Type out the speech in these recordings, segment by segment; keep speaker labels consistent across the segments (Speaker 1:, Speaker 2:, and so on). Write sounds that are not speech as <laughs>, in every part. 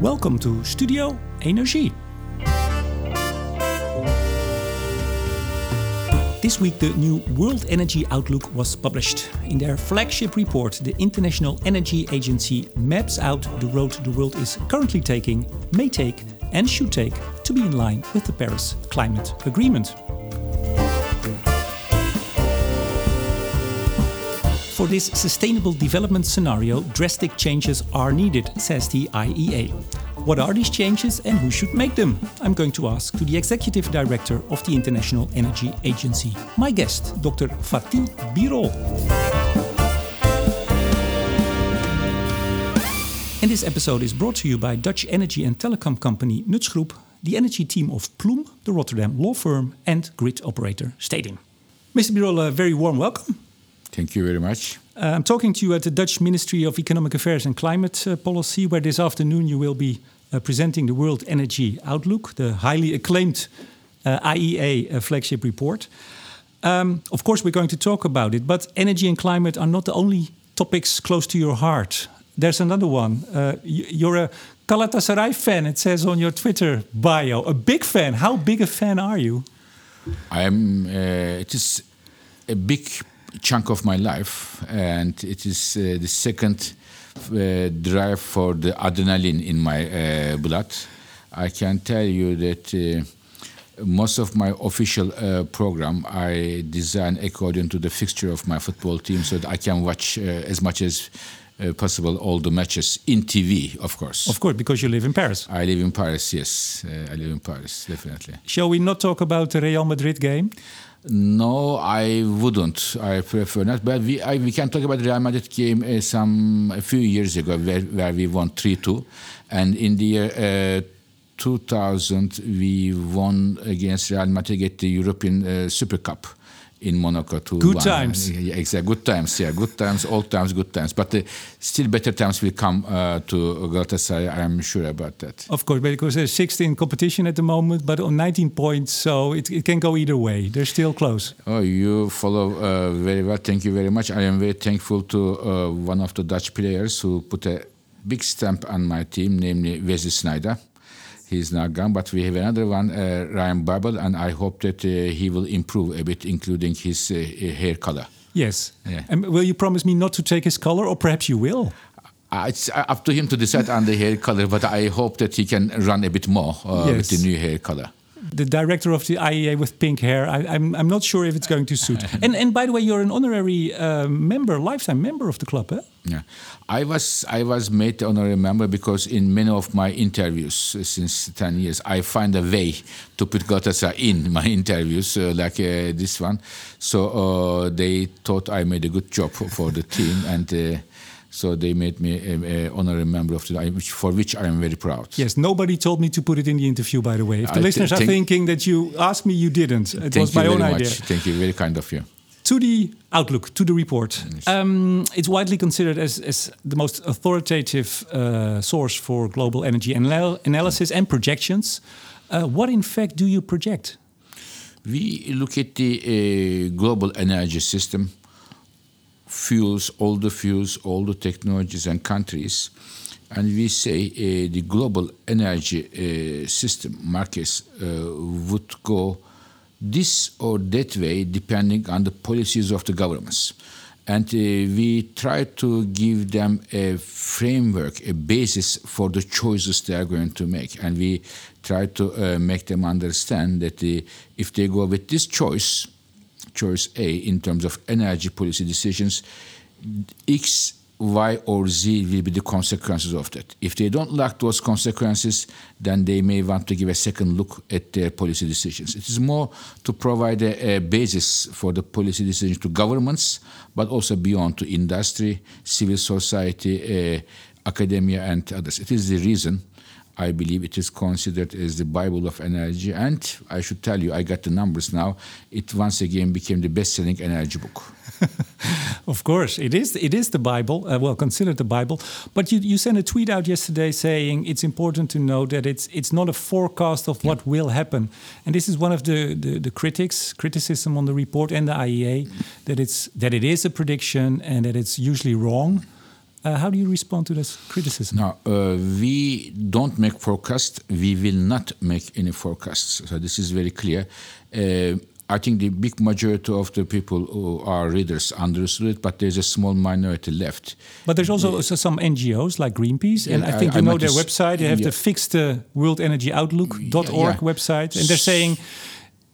Speaker 1: Welcome to Studio Energie. This week, the new World Energy Outlook was published. In their flagship report, the International Energy Agency maps out the road the world is currently taking, may take, and should take to be in line with the Paris Climate Agreement. For this sustainable development scenario, drastic changes are needed, says the IEA. What are these changes and who should make them? I'm going to ask to the executive director of the International Energy Agency, my guest, Dr. Fatih Birol. And this episode is brought to you by Dutch energy and telecom company Nutsgroep, the energy team of Ploum, the Rotterdam law firm, and grid operator Stedin. Mr. Birol, a very warm welcome.
Speaker 2: Thank you very much.
Speaker 1: Uh, I'm talking to you at the Dutch Ministry of Economic Affairs and Climate uh, Policy, where this afternoon you will be uh, presenting the World Energy Outlook, the highly acclaimed uh, IEA uh, flagship report. Um, of course, we're going to talk about it, but energy and climate are not the only topics close to your heart. There's another one. Uh, you're a Galatasaray fan, it says on your Twitter bio. A big fan. How big a fan are you?
Speaker 2: I'm. it is a big chunk of my life, and it is uh, the second uh, drive for the adrenaline in my uh, blood. I can tell you that uh, most of my official uh, program I design according to the fixture of my football team, so that I can watch uh, as much as. Uh, possible all the matches in TV, of course.
Speaker 1: Of course, because you live in Paris.
Speaker 2: I live in Paris. Yes, I live in Paris, definitely.
Speaker 1: Shall we not talk about the Real Madrid game?
Speaker 2: No, I wouldn't. I prefer not. But we I, we can talk about Real Madrid game uh, some a few years ago where, where we won three two, and in the year uh, 2000 we won against Real Madrid at the European uh, Super Cup in Monaco
Speaker 1: to good times.
Speaker 2: Yeah, exactly. Good times. Yeah, good times. Old times. Good times. But uh, still, better times will come uh, to Galatasaray. I'm sure about that.
Speaker 1: Of course, because there's 16 competition at the moment, but on 19 points, so it, it can go either way. They're still close.
Speaker 2: Oh, you follow uh, very well. Thank you very much. I am very thankful to uh, one of the Dutch players who put a big stamp on my team, namely Wesley Sneijder he's now gone. But we have another one, uh, Ryan Babel, and I hope that uh, he will improve a bit, including his uh, hair color.
Speaker 1: Yes. Yeah. And will you promise me not to take his color, or perhaps you will?
Speaker 2: Uh, it's up to him to decide on the hair color, but I hope that he can run a bit more uh, yes. with the new hair color
Speaker 1: the director of the IEA with pink hair. I, am I'm, I'm not sure if it's going to suit. <laughs> and and by the way, you're an honorary uh, member, lifetime member of the club, eh?
Speaker 2: Yeah, I was I was made honorary member because in many of my interviews uh, since ten years, I find a way to put Galatasaray in my <laughs> interviews, uh, like uh, this one. So uh, they thought I made a good job for, for the team and. So they made me an honorary member of the for which I am very proud.
Speaker 1: Yes, nobody told me to put it in the interview, by the way. If the I listeners are thinking that you asked me, you didn't. It was my own idea.
Speaker 2: Much. Thank you, very kind of you.
Speaker 1: To the outlook, to the report. Yes. Um, it's widely considered as, as the most authoritative uh, source for global energy anal analysis and projections. Uh, what, in fact, do you project?
Speaker 2: We look at the uh, global energy system fuels, all the fuels, all the technologies and countries. And we say uh, the global energy uh, system markets uh, would go this or that way depending on the policies of the governments. And uh, we try to give them a framework, a basis for the choices they are going to make. And we try to uh, make them understand that if they go with this choice, choice A in terms of energy policy decisions, X, Y, or Z will be the consequences of that. If they don't like those consequences, then they may want to give a second look at their policy decisions. It is more to provide a, a basis for the policy decisions to governments, but also beyond to industry, civil society, uh, academia, and others. It is the reason I believe it is considered as the Bible of energy. And I should tell you, I got the numbers now. It once again became the best-selling energy book. <laughs>
Speaker 1: of course, it is. It is the Bible. Uh, well, considered the Bible. But you, you sent a tweet out yesterday saying it's important to know that it's it's not a forecast of what will happen. And this is one of the, the, the critics criticism on the report and the IEA that it's that it is a prediction and that it's usually wrong. Uh, how do you respond to this criticism?
Speaker 2: Now, uh, we don't make forecasts. We will not make any forecasts. So this is very clear. Uh, I think the big majority of the people who are readers understood it, but there's a small minority left.
Speaker 1: But there's also yeah. some NGOs like Greenpeace, and I think I, you I know their website. They have yeah. the fixed uh, World Energy Outlook.org website, and they're saying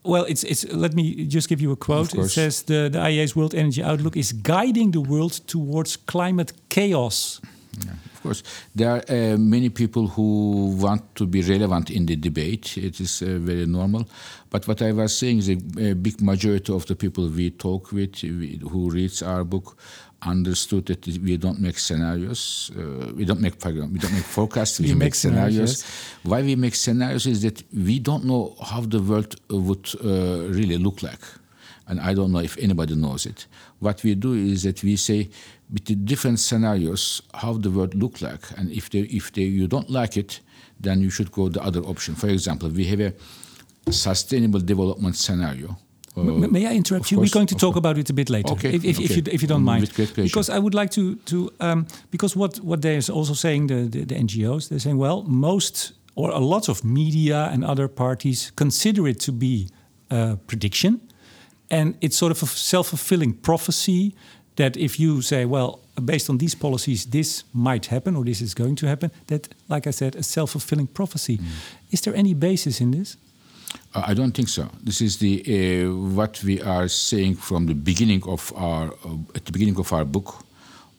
Speaker 1: well, it's it's. Let me just give you a quote. It says the the IEA's World Energy Outlook is guiding the world towards climate chaos.
Speaker 2: Yeah, of course, there are uh, many people who want to be relevant in the debate. It is uh, very normal. But what I was saying is a, a big majority of the people we talk with, we, who reads our book, understood that we don't make scenarios. Uh, we don't make we don't make <laughs> forecasts. We, we make, make, scenarios. scenarios. Why we make scenarios is that we don't know how the world would uh, really look like, and I don't know if anybody knows it. What we do is that we say with the different scenarios how the world look like, and if they, if they, you don't like it, then you should go the other option. For example, we have a sustainable development scenario
Speaker 1: uh, may I interrupt you? Course, We're going to talk about it a bit later,
Speaker 2: okay,
Speaker 1: if, if,
Speaker 2: okay.
Speaker 1: if, you, if you don't mind.
Speaker 2: Because
Speaker 1: I would like to to um, because what what they're also saying the, the, the NGOs they're saying well most or a lot of media and other parties consider it to be a prediction, and it's sort of a self fulfilling prophecy that if you say well based on these policies this might happen or this is going to happen that like I said a self fulfilling prophecy. Mm. Is there any basis in this?
Speaker 2: Uh, I don't think so. This is the uh, what we are saying from the beginning of our uh, at the beginning of our book.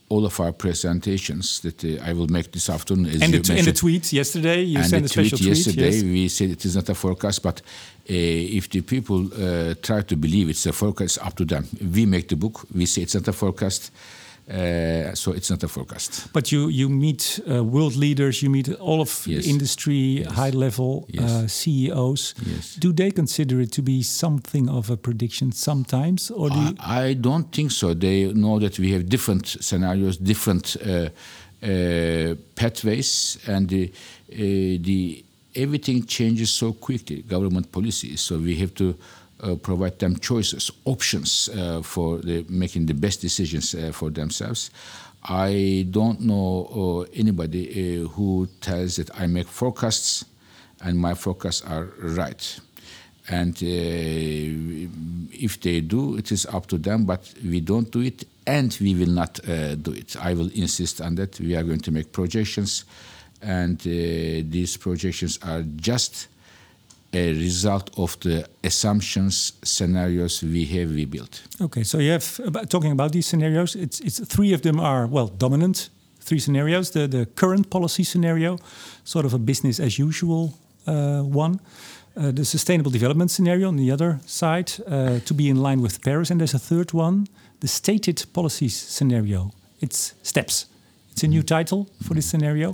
Speaker 2: All of our presentations that uh, I will make this afternoon.
Speaker 1: As and, the, and the tweet yesterday, you
Speaker 2: and
Speaker 1: sent a special
Speaker 2: tweet yesterday,
Speaker 1: yes.
Speaker 2: we said it is not a forecast, but uh, if the people uh, try to believe it's a forecast, up to them. We make the book. We say it's not a forecast uh, so it's not a forecast.
Speaker 1: But you you meet uh, world leaders, you meet all of yes. industry, yes. high level yes. uh, CEOs. Do they consider it to be something of a prediction sometimes, or do
Speaker 2: I, I, don't think so. They know that we have different scenarios, different uh, uh, pathways, and the the everything changes so quickly. Government policies, so we have to uh, provide them choices, options uh, for the, making the best decisions uh, for themselves. I don't know uh, anybody uh, who tells that I make forecasts and my forecasts are right. And uh, if they do, it is up to them, but we don't do it and we will not do it. I will insist on that. We are going to make projections, and these projections are just a result of the assumptions scenarios we have we built.
Speaker 1: Okay, so you have about, talking about these scenarios. It's it's three of them are well dominant. Three scenarios. The the current policy scenario, sort of a business as usual uh, one. Uh, the sustainable development scenario on the other side, uh, to be in line with Paris, and there's a third one, the stated policies scenario. It's steps. It's a new title for this scenario.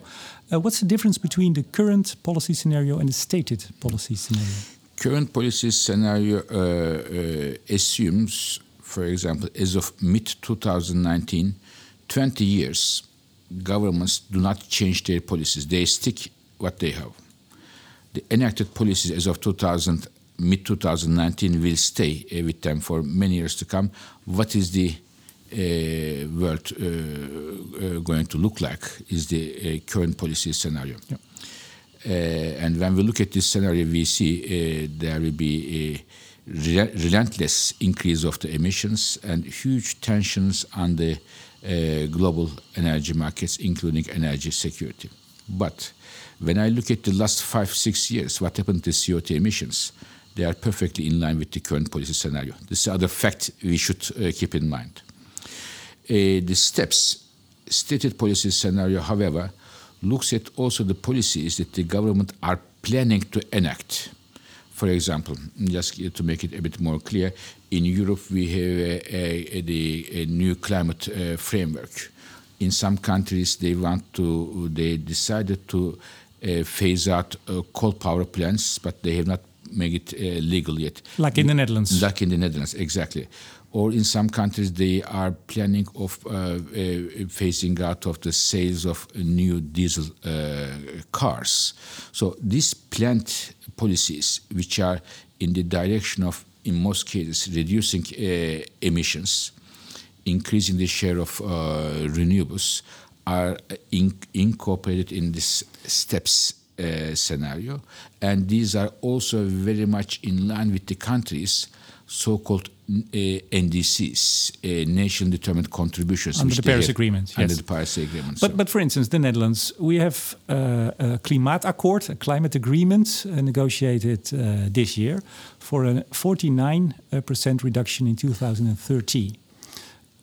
Speaker 1: Uh, what's the difference between the current policy scenario and the stated policy scenario?
Speaker 2: Current policy scenario uh, uh, assumes, for example, as of mid 2019, 20 years, governments do not change their policies. They stick what they have. The enacted policies as of 2000, mid 2019 will stay with them for many years to come. What is the world uh, uh, going to look like is the current policy scenario. Yeah. and when we look at this scenario, we see there will be a relentless increase of the emissions and huge tensions on the uh, global energy markets, including energy security. But when I look at the last five, six years, what happened to CO2 emissions? They are perfectly in line with the current policy scenario. This is other fact we should uh, keep in mind. The steps stated policy scenario, however, looks at also the policies that the government are planning to enact. For example, just to make it a bit more clear, in Europe we have a, a, a, a new climate uh, framework. In some countries, they want to, they decided to uh, phase out uh, coal power plants, but they have not made it uh, legal yet.
Speaker 1: Like in the Netherlands.
Speaker 2: Like in the Netherlands, exactly or in some countries they are planning of uh, uh, phasing out of the sales of new diesel uh, cars. So these planned policies, which are in the direction of, in most cases, reducing uh, emissions, increasing the share of uh, renewables, are in, incorporated in these steps uh, scenario, and these are also very much in line with the countries' so-called uh, NDCs, uh, nation determined contributions
Speaker 1: under the Paris Agreement.
Speaker 2: Under
Speaker 1: yes.
Speaker 2: the Paris Agreement.
Speaker 1: But,
Speaker 2: so.
Speaker 1: but for instance, the Netherlands, we have uh, a Klimaatakkoord, a climate agreement uh, negotiated uh, this year for a 49% reduction in 2030.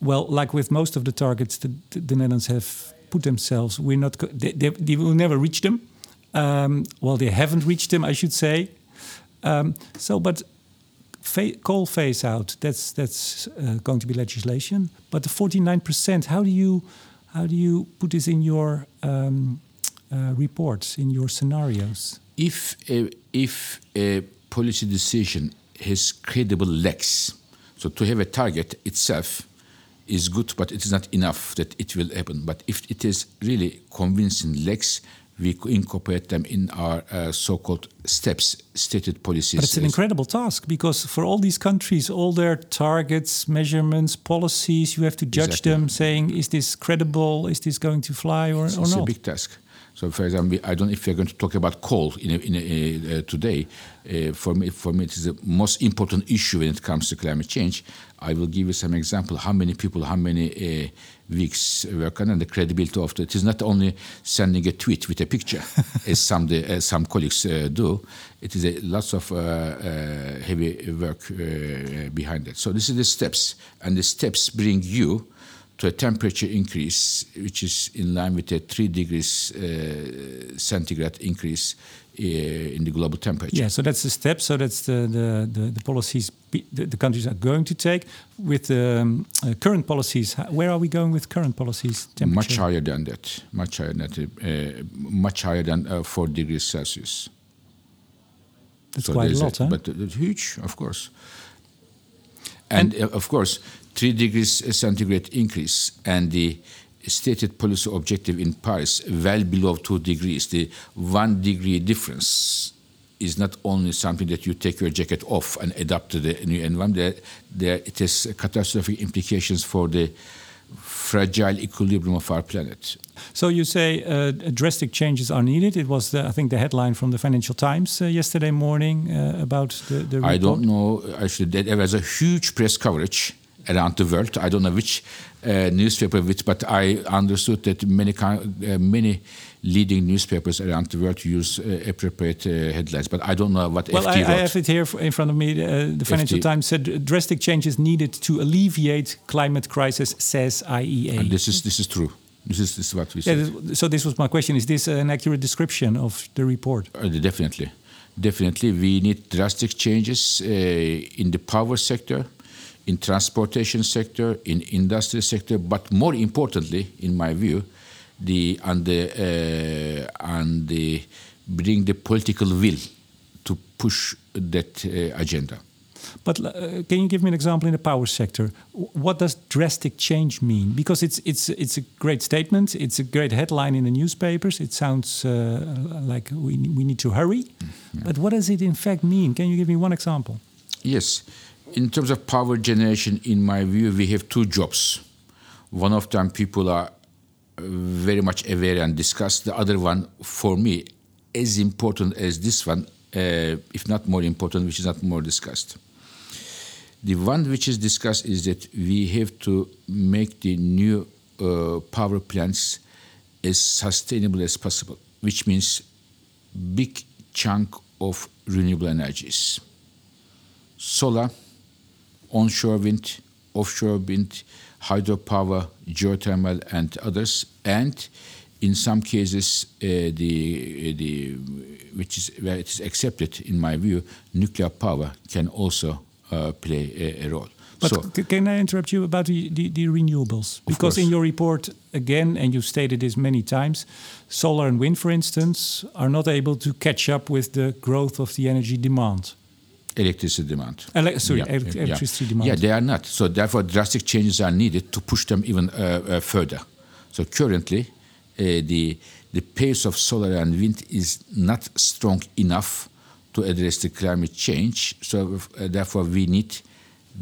Speaker 1: Well, like with most of the targets the, the Netherlands have put themselves, we're not, they, they, they will never reach them. Um, well, they haven't reached them, I should say. Um, so, but coal phase out that's that's uh, going to be legislation. But the 49% how do you how do you put this in your um, uh, reports in your scenarios?
Speaker 2: If a, if a policy decision has credible legs so to have a target itself is good but it is not enough that it will happen. But if it is really convincing legs we incorporate them in our uh, so-called steps stated policies.
Speaker 1: But it's an incredible task because for all these countries, all their targets, measurements, policies, you have to judge
Speaker 2: exactly.
Speaker 1: them, saying, "Is this credible? Is this going to fly or,
Speaker 2: it's,
Speaker 1: or
Speaker 2: it's
Speaker 1: not?"
Speaker 2: a big task. So, for example, I don't know if we're going to talk about coal in a, in a, uh, today. Uh, for me, for me, it is the most important issue when it comes to climate change. I will give you some example. How many people, how many uh, weeks work on, and the credibility of it. It is not only sending a tweet with a picture, <laughs> as some the, as some colleagues uh, do. It is a lots of uh, uh, heavy work behind it. So this is the steps, and the steps bring you to a temperature increase which is in line with a 3 degrees uh, centigrade increase uh, in the global temperature.
Speaker 1: Yeah, so that's the step. So that's the, the, the, the policies the, the, countries are going to take. With the um, uh, current policies, where are we going with current policies?
Speaker 2: Much higher than that. Much higher than that. Uh, much higher than uh, 4 degrees Celsius.
Speaker 1: That's so quite a lot,
Speaker 2: a,
Speaker 1: huh?
Speaker 2: But it's huge, of course. And, and uh, of course, 3 degrees centigrade increase and the stated policy objective in Paris well below 2 degrees, the 1 degree difference is not only something that you take your jacket off and adapt to the new environment, there, there it has catastrophic implications for the fragile equilibrium of our planet.
Speaker 1: So you say uh, drastic changes are needed. It was, the, I think, the headline from the Financial Times uh, yesterday morning uh, about the, the.
Speaker 2: I don't know. Actually, there was a huge press coverage around the world. I don't know which uh, newspaper, which, but I understood that many uh, many leading newspapers around the world use uh, appropriate headlines. But I don't know what
Speaker 1: well,
Speaker 2: FT
Speaker 1: I,
Speaker 2: wrote.
Speaker 1: I have it here in front of me. the Financial
Speaker 2: FT.
Speaker 1: Times said drastic changes needed to alleviate climate crisis, says IEA.
Speaker 2: And this is this is true. This is, this is what we said.
Speaker 1: Yeah, so this was my question: Is this an accurate description of the report?
Speaker 2: Uh, definitely, definitely, we need drastic changes uh, in the power sector, in transportation sector, in industry sector, but more importantly, in my view, the and the uh, and the bring the political will to push that uh, agenda.
Speaker 1: But uh, can you give me an example in the power sector? What does drastic change mean? Because it's it's it's a great statement. It's a great headline in the newspapers. It sounds uh, like we we need to hurry. Yeah. But what does it in fact mean? Can you give me one example?
Speaker 2: Yes, in terms of power generation, in my view, we have two jobs. One of them people are very much aware and discuss. The other one, for me, as important as this one, uh, if not more important, which is not more discussed. The one which is discussed is that we have to make the new uh, power plants as sustainable as possible, which means big chunk of renewable energies. Solar, onshore wind, offshore wind, hydropower, geothermal, and others, and in some cases, uh, the the which is where it is accepted, in my view, nuclear power can also uh, play a, a, role.
Speaker 1: But
Speaker 2: so,
Speaker 1: can I interrupt you about the, the, the renewables? Because in your report, again, and you've stated this many times, solar and wind, for instance, are not able to catch up with the growth of the energy demand.
Speaker 2: Electricity demand.
Speaker 1: Ele sorry,
Speaker 2: yeah,
Speaker 1: ele
Speaker 2: yeah.
Speaker 1: electricity demand.
Speaker 2: Yeah, they are not. So therefore, drastic changes are needed to push them even uh, uh, further. So currently, uh, the the pace of solar and wind is not strong enough to address the climate change. So uh, therefore, we need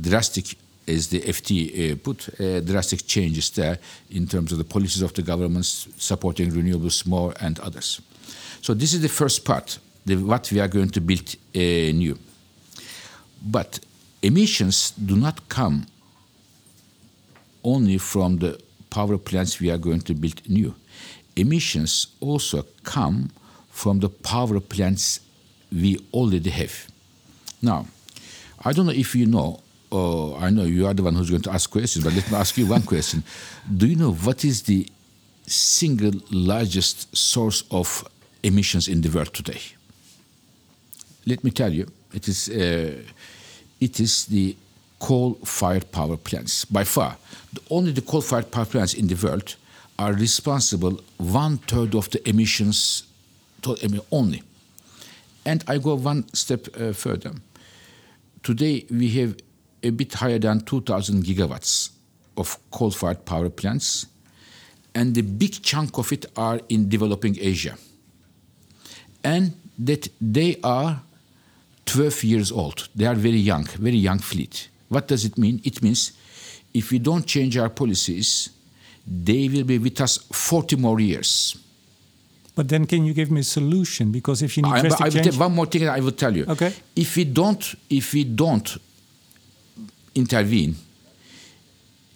Speaker 2: drastic as the FT uh, put, uh, drastic changes there in terms of the policies of the governments supporting renewables more and others. So this is the first part, the, what we are going to build uh, new. But emissions do not come only from the power plants we are going to build new. Emissions also come from the power plants we already have. Now, I don't know if you know, uh, I know you are the one who's going to ask questions, but let me ask you one question. <laughs> Do you know what is the single largest source of emissions in the world today? Let me tell you, it is, uh, it is the coal-fired power plants. By far, only the coal-fired power plants in the world are responsible one third of the emissions only. And I go one step uh, further. Today we have a bit higher than 2,000 gigawatts of coal-fired power plants, and the big chunk of it are in developing Asia. And that they are 12 years old. They are very young, very young fleet. What does it mean? It means if we don't change our policies, they will be with us 40 more years.
Speaker 1: But then, can you give me a solution? Because if you need
Speaker 2: I,
Speaker 1: drastic
Speaker 2: I will
Speaker 1: change,
Speaker 2: tell- one more thing I will tell you.
Speaker 1: Okay.
Speaker 2: If we don't, if we don't intervene,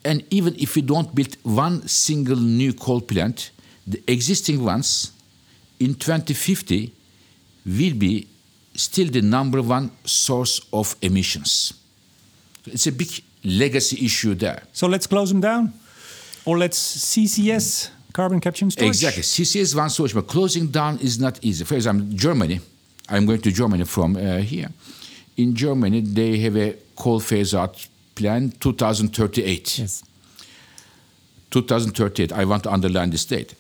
Speaker 2: and even if we don't build one single new coal plant, the existing ones in 2050 will be still the number one source of emissions. It's a big legacy issue there.
Speaker 1: so let's close them down, or let's CCS carbon capture and storage.
Speaker 2: Exactly. CCS one solution, but closing down is not easy. For example, Germany, I'm going to Germany from uh, here. In Germany, they have a coal phase out plan 2038.
Speaker 1: Yes.
Speaker 2: 2038, I want to underline this date.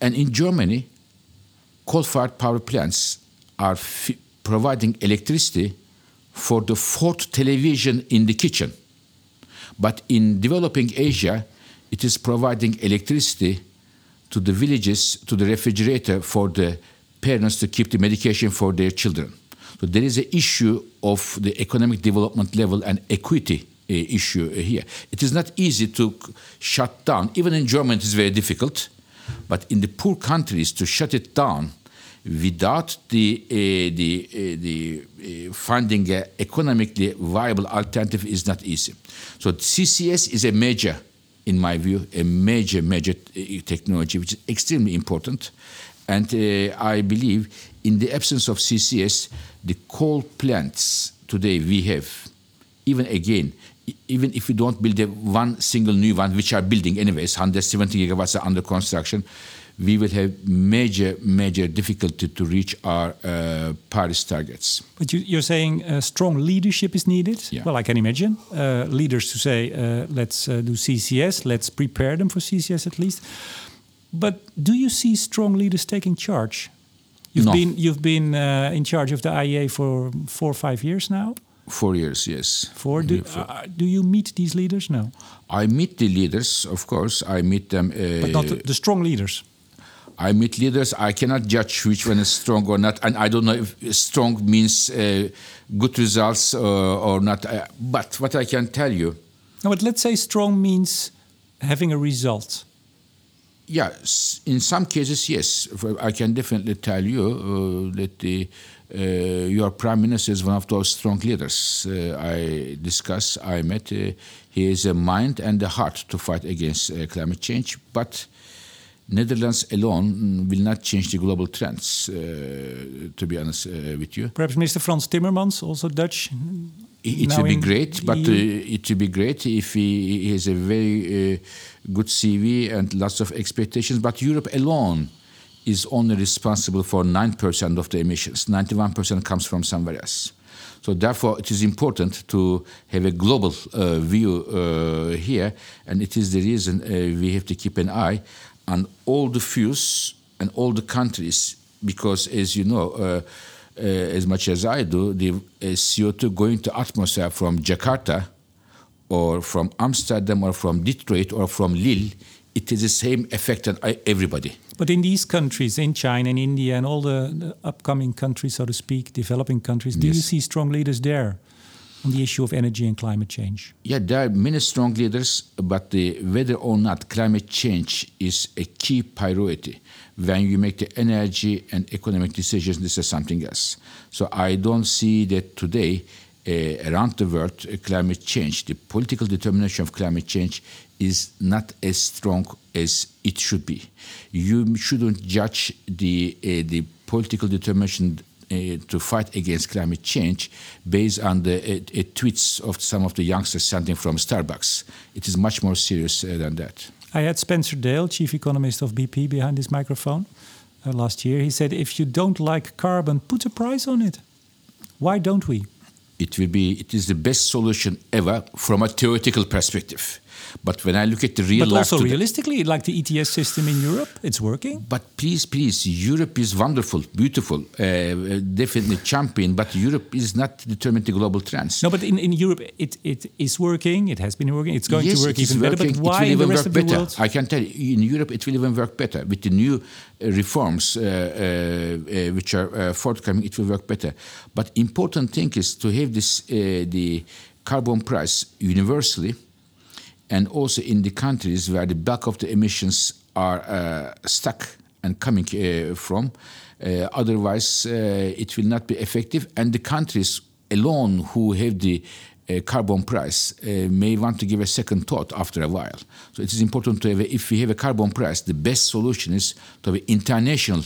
Speaker 2: And in Germany, coal fired power plants are providing electricity for the fourth television in the kitchen. But in developing Asia, it is providing electricity to the villages, to the refrigerator for the parents to keep the medication for their children. So there is an issue of the economic development level and equity uh, issue uh, here. It is not easy to shut down. Even in Germany, it is very difficult. But in the poor countries, to shut it down without the uh, the uh, the uh, finding an economically viable alternative is not easy. So CCS is a major, in my view, a major major technology which is extremely important, and I believe in the absence of CCS, the coal plants today we have, even again. Even if we don't build one single new one, which are building anyways, 170 gigawatts are under construction, we will have major, major difficulty to reach our uh, Paris targets.
Speaker 1: But you, you're saying uh, strong leadership is needed.
Speaker 2: Yeah.
Speaker 1: Well, I can imagine uh, leaders to say, uh, "Let's uh, do CCS. Let's prepare them for CCS at least." But do you see strong leaders taking charge? You've
Speaker 2: No.
Speaker 1: been you've been uh, in charge of the IEA for four or five years now.
Speaker 2: Four years, yes.
Speaker 1: Four. Do, uh, do you meet these leaders? No,
Speaker 2: I meet the leaders, of course. I meet them. Uh,
Speaker 1: but not the, the strong leaders.
Speaker 2: I meet leaders. I cannot judge which one is strong or not, and I don't know if strong means uh, good results uh, or not. Uh, but what I can tell you,
Speaker 1: No, but let's say strong means having a result.
Speaker 2: yeah, in some cases, yes. I can definitely tell you uh, that the, uh, your prime minister is one of those strong leaders. Uh, I discuss. I met. Uh, he has a mind and a heart to fight against uh, climate change, but. Netherlands alone will not change the global trends, uh, to be honest uh, with you.
Speaker 1: Perhaps Mr. Frans Timmermans, also Dutch.
Speaker 2: It would be great, but uh, it would be great if he, he has a very uh, good CV and lots of expectations. But Europe alone is only responsible for 9% of the emissions. 91% comes from somewhere else. So therefore, it is important to have a global uh, view uh, here, and it is the reason uh, we have to keep an eye on all the fuels and all the countries, because as you know, uh, uh, as much as I do, the uh, CO2 going to atmosphere from Jakarta or from Amsterdam or from Detroit or from Lille, it is the same effect on everybody.
Speaker 1: But in these countries, in China and India and all the, the upcoming countries, so to speak, developing countries, do you see strong leaders there? On the issue of energy and climate change?
Speaker 2: Yeah, there are many strong leaders, but the, whether or not climate change is a key priority when you make the energy and economic decisions, this is something else. So I don't see that today uh, around the world, uh, climate change, the political determination of climate change is not as strong as it should be. You shouldn't judge the uh, the political determination uh, to fight against climate change based on the uh, uh, tweets of some of the youngsters sending from Starbucks. It is much more serious than that.
Speaker 1: I had Spencer Dale, chief economist of BP, behind this microphone last year. He said, if you don't like carbon, put a price on it. Why don't we?
Speaker 2: It will be. It is the best solution ever from a theoretical perspective. But when I look at the real
Speaker 1: but also realistically, like the ETS system in Europe, it's working.
Speaker 2: But please, please, Europe is wonderful, beautiful, uh, definitely champion. But Europe is not determining the global trends.
Speaker 1: No, but in, in Europe, it, it is working. It has been working. It's going
Speaker 2: yes,
Speaker 1: to work even
Speaker 2: working.
Speaker 1: better. But why
Speaker 2: in
Speaker 1: the rest
Speaker 2: of
Speaker 1: the
Speaker 2: better.
Speaker 1: world?
Speaker 2: I can tell you, in Europe, it will even work better with the new uh, reforms uh, uh, which are forthcoming. It will work better. But important thing is to have this the carbon price universally and also in the countries where the bulk of the emissions are uh, stuck and coming uh, from. Uh, otherwise, uh, it will not be effective, and the countries alone who have the uh, carbon price uh, may want to give a second thought after a while. So it is important to have, a, if we have a carbon price, the best solution is to have an international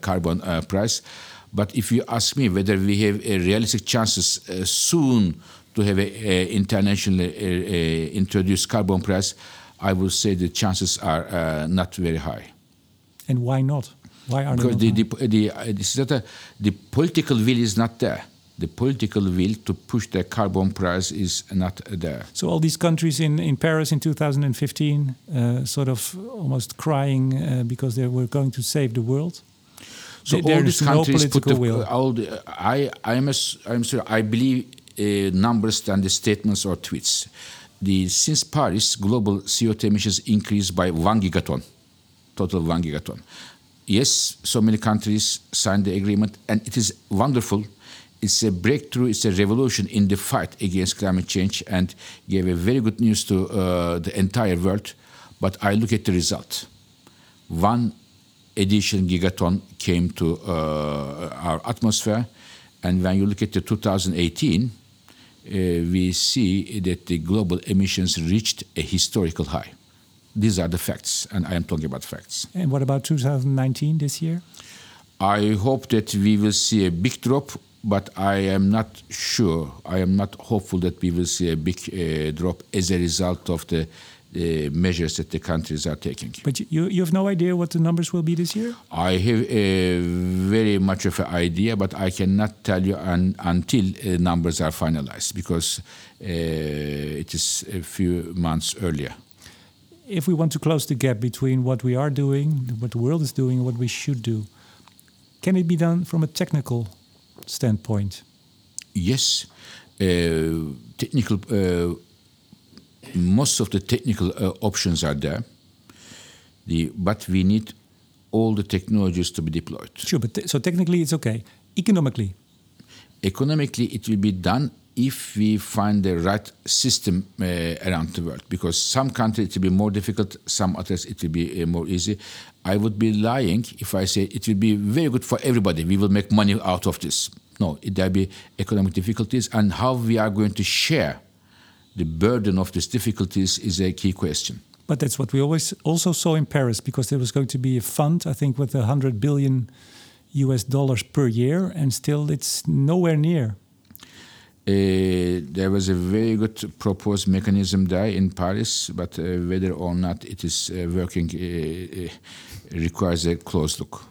Speaker 2: carbon price. But if you ask me whether we have a realistic chances soon to have an internationally introduced carbon price, I would say the chances are uh, not very high.
Speaker 1: And why not? Why are
Speaker 2: because
Speaker 1: the,
Speaker 2: the, the, uh, the, the political will is not there the political will to push the carbon price is not there.
Speaker 1: So all these countries in, in Paris in 2015, uh, sort of almost crying uh, because they were going to save the world.
Speaker 2: So all these
Speaker 1: no
Speaker 2: countries put the,
Speaker 1: will.
Speaker 2: all the, I I'm a, I'm sorry I believe numbers than the statements or tweets. The, since Paris, global CO2 emissions increased by one gigaton, total one gigaton. Yes, so many countries signed the agreement, and it is wonderful. It's a breakthrough, it's a revolution in the fight against climate change, and gave a very good news to uh, the entire world. But I look at the result. One additional gigaton came to uh, our atmosphere, and when you look at the 2018, uh, we see that the global emissions reached a historical high. These are the facts, and I am talking about facts.
Speaker 1: And what about 2019, this year?
Speaker 2: I hope that we will see a big drop, but I am not sure. I am not hopeful that we will see a big uh, drop as a result of the uh, measures that the countries are taking.
Speaker 1: But you, you have no idea what the numbers will be this year?
Speaker 2: I have a very much of an idea, but I cannot tell you un, until uh, numbers are finalized because uh, it is a few months earlier.
Speaker 1: If we want to close the gap between what we are doing, what the world is doing, and what we should do, can it be done from a technical standpoint?
Speaker 2: Yes. Uh, technical uh, most of the technical uh, options are there. The, but we need all the technologies to be deployed.
Speaker 1: Sure, but so technically it's okay. Economically?
Speaker 2: Economically, it will be done if we find the right system uh, around the world. Because some countries it will be more difficult, some others it will be uh, more easy. I would be lying if I say it will be very good for everybody. We will make money out of this. No, there will be economic difficulties, and how we are going to share the burden of these difficulties is a key question.
Speaker 1: But that's what we always also saw in Paris because there was going to be a fund, I think, with 100 billion US dollars per year, and still it's nowhere near.
Speaker 2: Uh, there was a very good proposed mechanism there in Paris, but uh, whether or not it is uh, working uh, uh, requires a close look.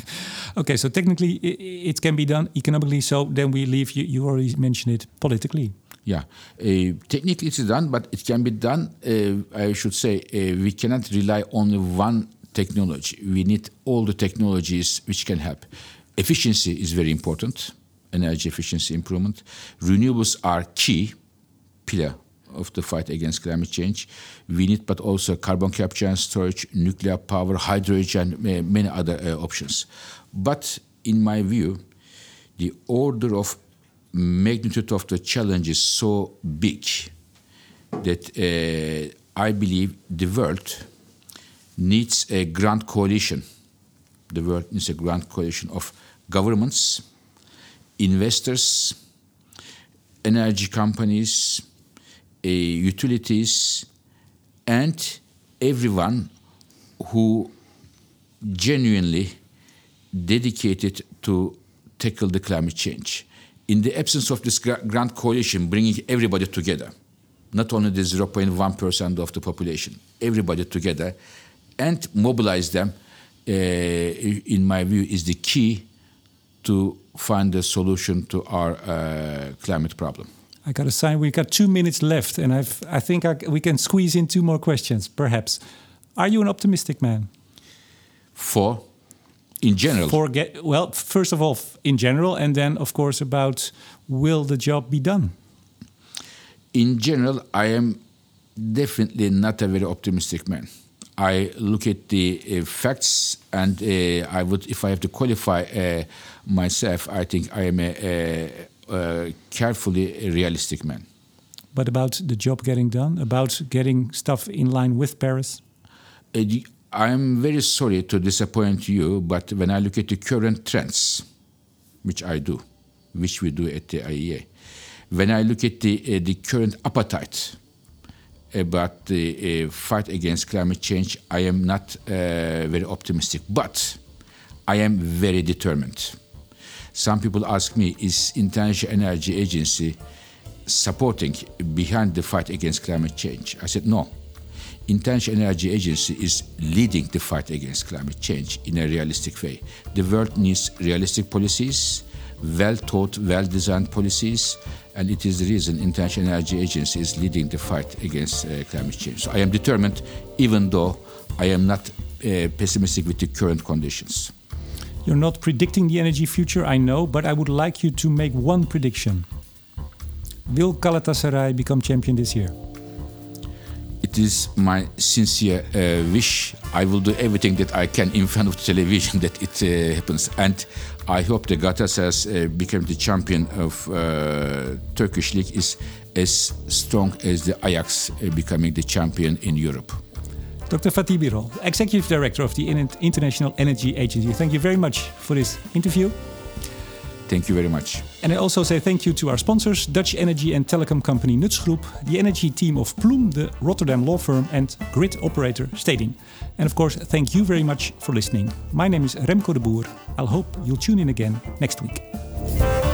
Speaker 2: <laughs>
Speaker 1: okay, so technically it, it, can be done economically. So then we leave. You, you already mentioned it politically.
Speaker 2: Yeah, uh, technically it's done, but it can be done. Uh, I should say uh, we cannot rely on one technology. We need all the technologies which can help. Efficiency is very important. Energy efficiency improvement. Renewables are key pillar of the fight against climate change. We need, but also carbon capture and storage, nuclear power, hydrogen, many other uh, options. But in my view, the order of magnitude of the challenge is so big that uh, I believe the world needs a grand coalition. The world needs a grand coalition of governments, investors, energy companies, uh, utilities, and everyone who genuinely dedicated to tackle the climate change. In the absence of this grand coalition bringing everybody together, not only the 0.1% of the population, everybody together, and mobilize them, uh, in my view, is the key to find a solution to our uh, climate problem.
Speaker 1: I got a sign. We've got two minutes left, and I've, I think I, we can squeeze in two more questions, perhaps. Are you an optimistic man?
Speaker 2: For, in general.
Speaker 1: For get, well, first of all, in general, and then of course about will the job be done?
Speaker 2: In general, I am definitely not a very optimistic man. I look at the uh, facts, and uh, I would, if I have to qualify uh, myself, I think I am a, a, a carefully realistic man.
Speaker 1: But about the job getting done, about getting stuff in line with Paris.
Speaker 2: Uh, I'm very sorry to disappoint you, but when I look at the current trends, which I do, which we do at the IEA, when I look at the uh, the current appetite about the uh, fight against climate change, I am not uh, very optimistic, but I am very determined. Some people ask me, is International Energy Agency supporting behind the fight against climate change? I said, no. International Energy Agency is leading the fight against climate change in a realistic way. The world needs realistic policies, well thought, well designed policies, and it is the reason International Energy Agency is leading the fight against uh, climate change. So I am determined, even though I am not uh, pessimistic with the current conditions.
Speaker 1: You're not predicting the energy future, I know, but I would like you to make one prediction. Will Galatasaray become champion this year?
Speaker 2: It is my sincere uh, wish. I will do everything that I can in front of the television <laughs> that it uh, happens. And I hope the Galatasaray uh, become the champion of uh, Turkish league is as strong as the Ajax uh, becoming the champion in Europe.
Speaker 1: Dr. Fatih Birol, Executive Director of the International Energy Agency. Thank you very much for this interview.
Speaker 2: Thank you very much.
Speaker 1: And I also say thank you to our sponsors, Dutch energy and telecom company Nutsgroep, the energy team of Ploum, the Rotterdam law firm, and grid operator Stedin. And of course, thank you very much for listening. My name is Remco de Boer. I'll hope you'll tune in again next week.